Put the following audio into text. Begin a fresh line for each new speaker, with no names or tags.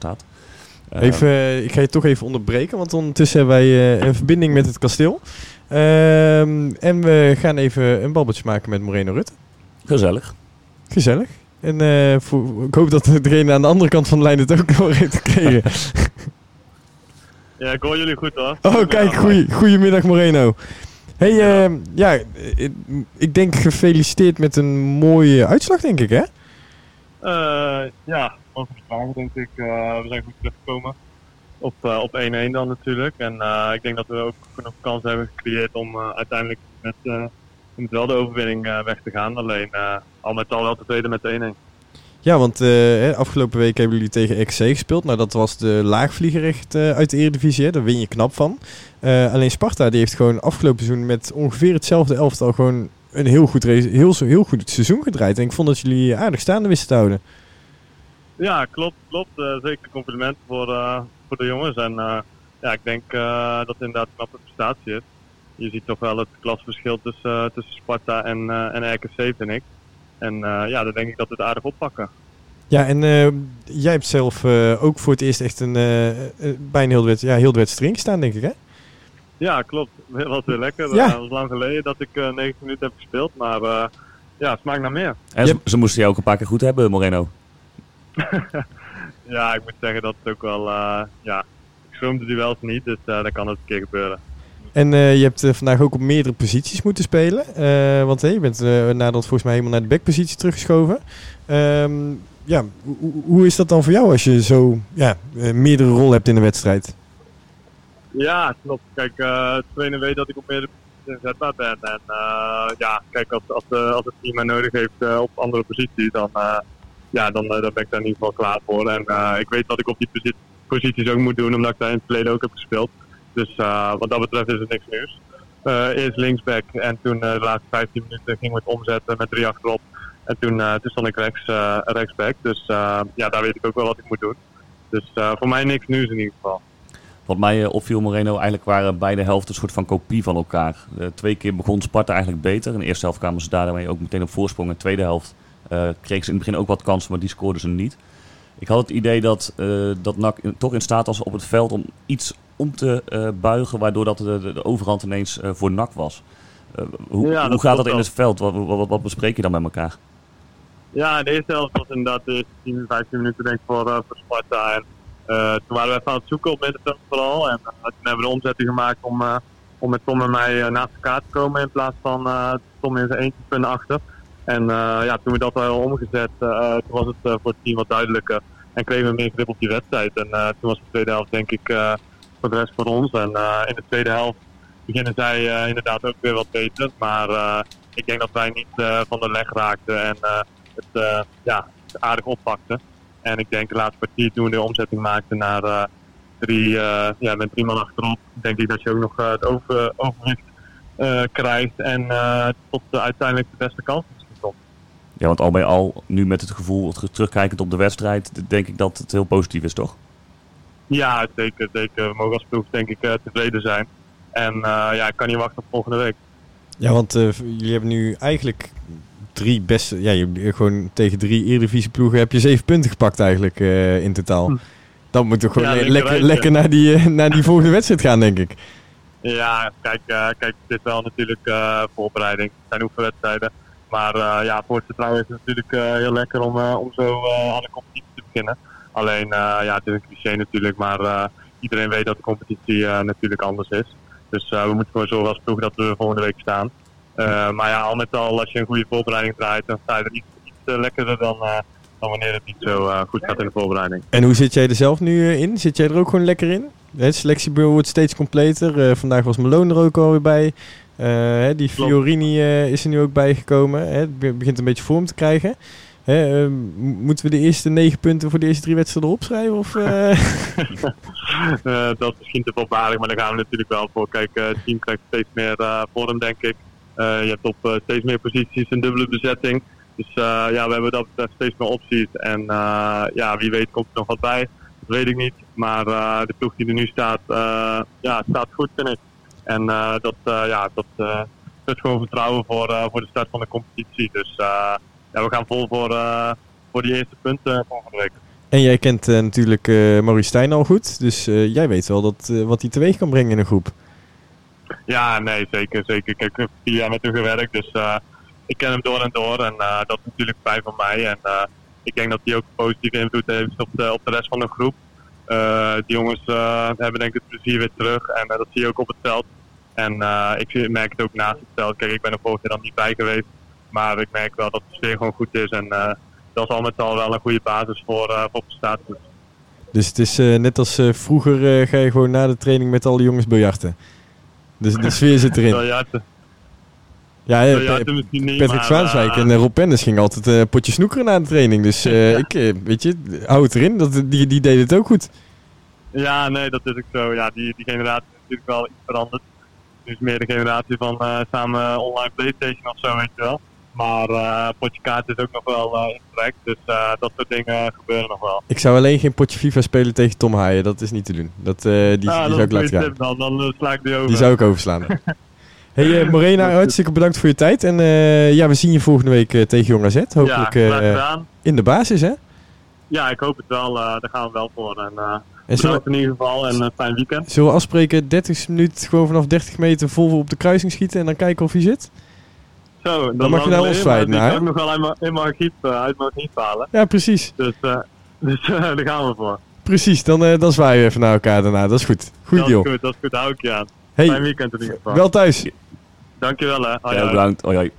staat.
Even, ik ga je toch even onderbreken, want ondertussen hebben wij eh, een verbinding met het kasteel. Ehm, en we gaan even een babbeltje maken met Moreno Rutte.
Gezellig.
Gezellig. En eh, voor, ik hoop dat degene aan de andere kant van de lijn het ook nog heeft gekregen.
Ja, ik hoor jullie goed hoor.
Oh, kijk, goeie, goedemiddag Moreno. Hey, ehm, ja, ik, ik denk gefeliciteerd met een mooie uitslag, denk ik, hè?
Eh, ja, over de vragen denk ik. eh, we zijn goed teruggekomen. Op, eh, op 1-1 dan natuurlijk. En eh, ik denk dat we ook genoeg kans hebben gecreëerd om uiteindelijk met, met wel de overwinning weg te gaan. Alleen al met al wel tevreden met de 1-1.
Ja, want afgelopen week hebben jullie tegen XC gespeeld. Nou, dat was de laagvlieger echt uit de Eredivisie. Daar win je knap van. Alleen Sparta die heeft gewoon afgelopen seizoen met ongeveer hetzelfde elftal gewoon een heel goed, heel, heel goed seizoen gedraaid. En ik vond dat jullie aardig staande wisten te houden.
Ja, klopt, klopt. Eh, zeker complimenten voor, eh, voor de jongens. En eh, ja, ik denk eh, dat het inderdaad een knappe prestatie is. Je ziet toch wel het klasverschil tussen, eh, tussen Sparta en, eh, en RKC, vind ik. En eh, ja, dan denk ik dat we het aardig oppakken.
Ja, en eh, jij hebt zelf eh, ook voor het eerst echt een, eh, eh, bijna heel de, wed- ja, heel erin gestaan, denk ik, hè?
Ja, klopt. Dat was weer lekker.
Ja.
Het was lang geleden dat ik eh 90 minuten heb gespeeld. Maar eh, ja, het smaakt naar meer.
En ze, ze moesten jou ook een paar keer goed hebben, Moreno.
Ja, ik moet zeggen dat het ook wel... eh ja, ik die wel eens niet. Dus eh dan kan het een keer gebeuren.
En eh, je hebt vandaag ook op meerdere posities moeten spelen. Want hey, je bent nadat volgens mij helemaal naar de backpositie teruggeschoven. Ehm, ja, hoe- is dat dan voor jou als je zo ja, meerdere rollen hebt in de wedstrijd?
Ja, klopt. Kijk, de trainer weet dat ik op meerdere posities inzetbaar ben. En ja, kijk, als, als, als het team mij nodig heeft op andere posities, dan, ja, dan, eh, dan ben ik daar in ieder geval klaar voor. En eh, ik weet wat ik op die posi- posities ook moet doen, omdat ik daar in het verleden ook heb gespeeld. Dus eh, wat dat betreft is het niks nieuws. Eerst linksback en toen de laatste 15 minuten gingen we het omzetten met drie achterop. En toen, eh, toen stond ik rechts, rechtsback. Dus ja, daar weet ik ook wel wat ik moet doen. Dus voor mij niks nieuws in ieder geval.
Wat mij opviel, Moreno, eigenlijk waren beide helften een soort van kopie van elkaar. Twee keer begon Sparta eigenlijk beter. In de eerste helft kwamen ze daarmee ook meteen op voorsprong. In de tweede helft kregen ze in het begin ook wat kansen, maar die scoorden ze niet. Ik had het idee dat, eh dat NAC toch in staat was op het veld om iets om te eh, buigen, waardoor dat de, overhand ineens eh, voor NAC was. Eh, hoe
Ja,
hoe
dat
gaat dat in het veld? Wat, wat, bespreek je dan met elkaar?
Ja, de eerste helft was inderdaad de eerste 10, 15 minuten denk ik voor, eh, voor Sparta. En eh, toen waren we even aan het zoeken op middenveld vooral. En eh, toen hebben we de omzetting gemaakt om, eh, om met Tom en mij eh, naast elkaar te komen in plaats van eh, Tom in zijn eentje punten achter. En eh, ja, toen we dat al omgezet, eh, toen was het eh, voor het team wat duidelijker. En kregen we meer grip op die wedstrijd. En eh, toen was de tweede helft denk ik eh, voor de rest voor ons. En eh, in de tweede helft beginnen zij eh, inderdaad ook weer wat beter. Maar eh, ik denk dat wij niet eh, van de leg raakten en eh, het eh, ja, aardig oppakten. En ik denk de laatste kwartier toen we de omzetting maakten naar eh, drie, eh, ja, met drie man achterop, denk ik dat je ook nog eh, het over, eh, krijgt en eh, tot eh, uiteindelijk de beste kans.
Ja, want al bij al, nu met het gevoel, het terugkijkend op de wedstrijd, denk ik dat het heel positief is, toch?
Ja, zeker, zeker. We mogen als ploeg denk ik eh, tevreden zijn. En eh, ja, ik kan niet wachten op volgende week.
Ja, want eh, jullie hebben nu eigenlijk drie beste... Ja, jullie, gewoon tegen drie Eredivisie-ploegen heb je zeven punten gepakt eigenlijk eh, in totaal.
Hm.
Dan moet je gewoon
Ja,
le-
lekker
lekker, naar, die, naar die volgende wedstrijd gaan, denk ik.
Ja, kijk, eh, kijk dit is wel natuurlijk eh, voorbereiding. Het zijn oefenwedstrijden. Maar eh, ja, voor het vertrouwen is het natuurlijk eh, heel lekker om, eh, om zo aan de competitie te beginnen. Alleen, ja, het is een cliché natuurlijk, maar iedereen weet dat de competitie natuurlijk anders is. Dus we moeten gewoon zorgen als ploeg dat we volgende week staan. Maar ja, al met al, als je een goede voorbereiding draait, dan sta je er iets, lekkerder dan, dan wanneer het niet zo goed gaat in de voorbereiding.
En hoe zit jij er zelf nu in? Zit jij er ook gewoon lekker in? Het selectiebureau wordt steeds completer. Vandaag was Malone er ook alweer bij. Eh, hè, die. Fiorini eh, is er nu ook bijgekomen. Hè, het be- begint een beetje vorm te krijgen. Hè, eh, m- moeten we de eerste negen punten voor de eerste drie wedstrijden opschrijven? Of, eh?
Dat is misschien te voorbarig, maar daar gaan we natuurlijk wel voor. Kijk, het team krijgt steeds meer vorm, denk ik. Je hebt op steeds meer posities een dubbele bezetting. Dus ja, we hebben dat betreft steeds meer opties. En ja, wie weet komt er nog wat bij. Dat weet ik niet. Maar de ploeg die er nu staat, ja, staat goed, vind ik. En eh, dat, eh, ja, dat, eh dat is gewoon vertrouwen voor, voor de start van de competitie. Dus ja, we gaan vol voor, voor die eerste punten volgende week.
En jij kent natuurlijk eh Maurice Stijn al goed. Dus jij weet wel dat, wat hij teweeg kan brengen in een groep.
Ja, nee, zeker. zeker. Ik heb vier jaar met hem gewerkt, dus ik ken hem door en door. En dat is natuurlijk fijn van mij. En ik denk dat hij ook positieve invloed heeft op de, op de rest van de groep. Eh, die jongens eh, hebben denk ik het plezier weer terug. En eh, dat zie je ook op het veld. En ik merk het ook naast het veld. Kijk, ik ben er vorig jaar dan niet bij geweest. Maar ik merk wel dat de sfeer gewoon goed is. En dat is al met al wel een goede basis voor, eh voor prestaties.
Dus het is net als vroeger ga je gewoon na de training met alle jongens biljarten. Dus de sfeer zit erin.
Biljarten.
Ja, eh,
niet,
Patrick
maar,
Zwaanswijk
eh,
en eh, Rob Penders gingen altijd een potje snoekeren na de training. Dus ik, weet je, hou het erin. Dat, die, die deden het ook goed.
Ja, nee, dat is ook zo. Ja, die, die generatie is natuurlijk wel iets veranderd. Nu is meer de generatie van samen online Playstation of zo, weet je wel. Maar potje kaart is ook nog wel eh in trek. Dus dat soort dingen gebeuren nog wel.
Ik zou alleen geen potje FIFA spelen tegen Tom Haaien. Dat is niet te doen. Dat, die, die zou ik laten gaan.
dan, dan sla ik die over.
Die zou ik overslaan. hey eh, Morena, hartstikke bedankt voor je tijd. En eh, ja, we zien je volgende week eh, tegen Jong AZ. Hopelijk
ja,
in de basis, hè?
Ja, ik hoop het wel. daar gaan we wel voor. En,
En
bedankt in ieder geval en een fijn weekend.
zullen we afspreken 30 minuten gewoon vanaf 30 meter vol op de kruising schieten en dan kijken of hij zit?
Zo,
Dan mag je naar ons
kan ik nog wel in mijn archief, uit mijn archief halen.
Ja, precies.
Dus, dus daar gaan we voor.
Precies, dan, dan zwaaien we even naar elkaar daarna. Dat is goed. Goed
dat is goed, dat is goed. Hou ik je aan. Fijn
Hey,
weekend in ieder geval.
wel thuis.
Dankjewel hè. Hoi,
Ja, bedankt. Hoi, hoi.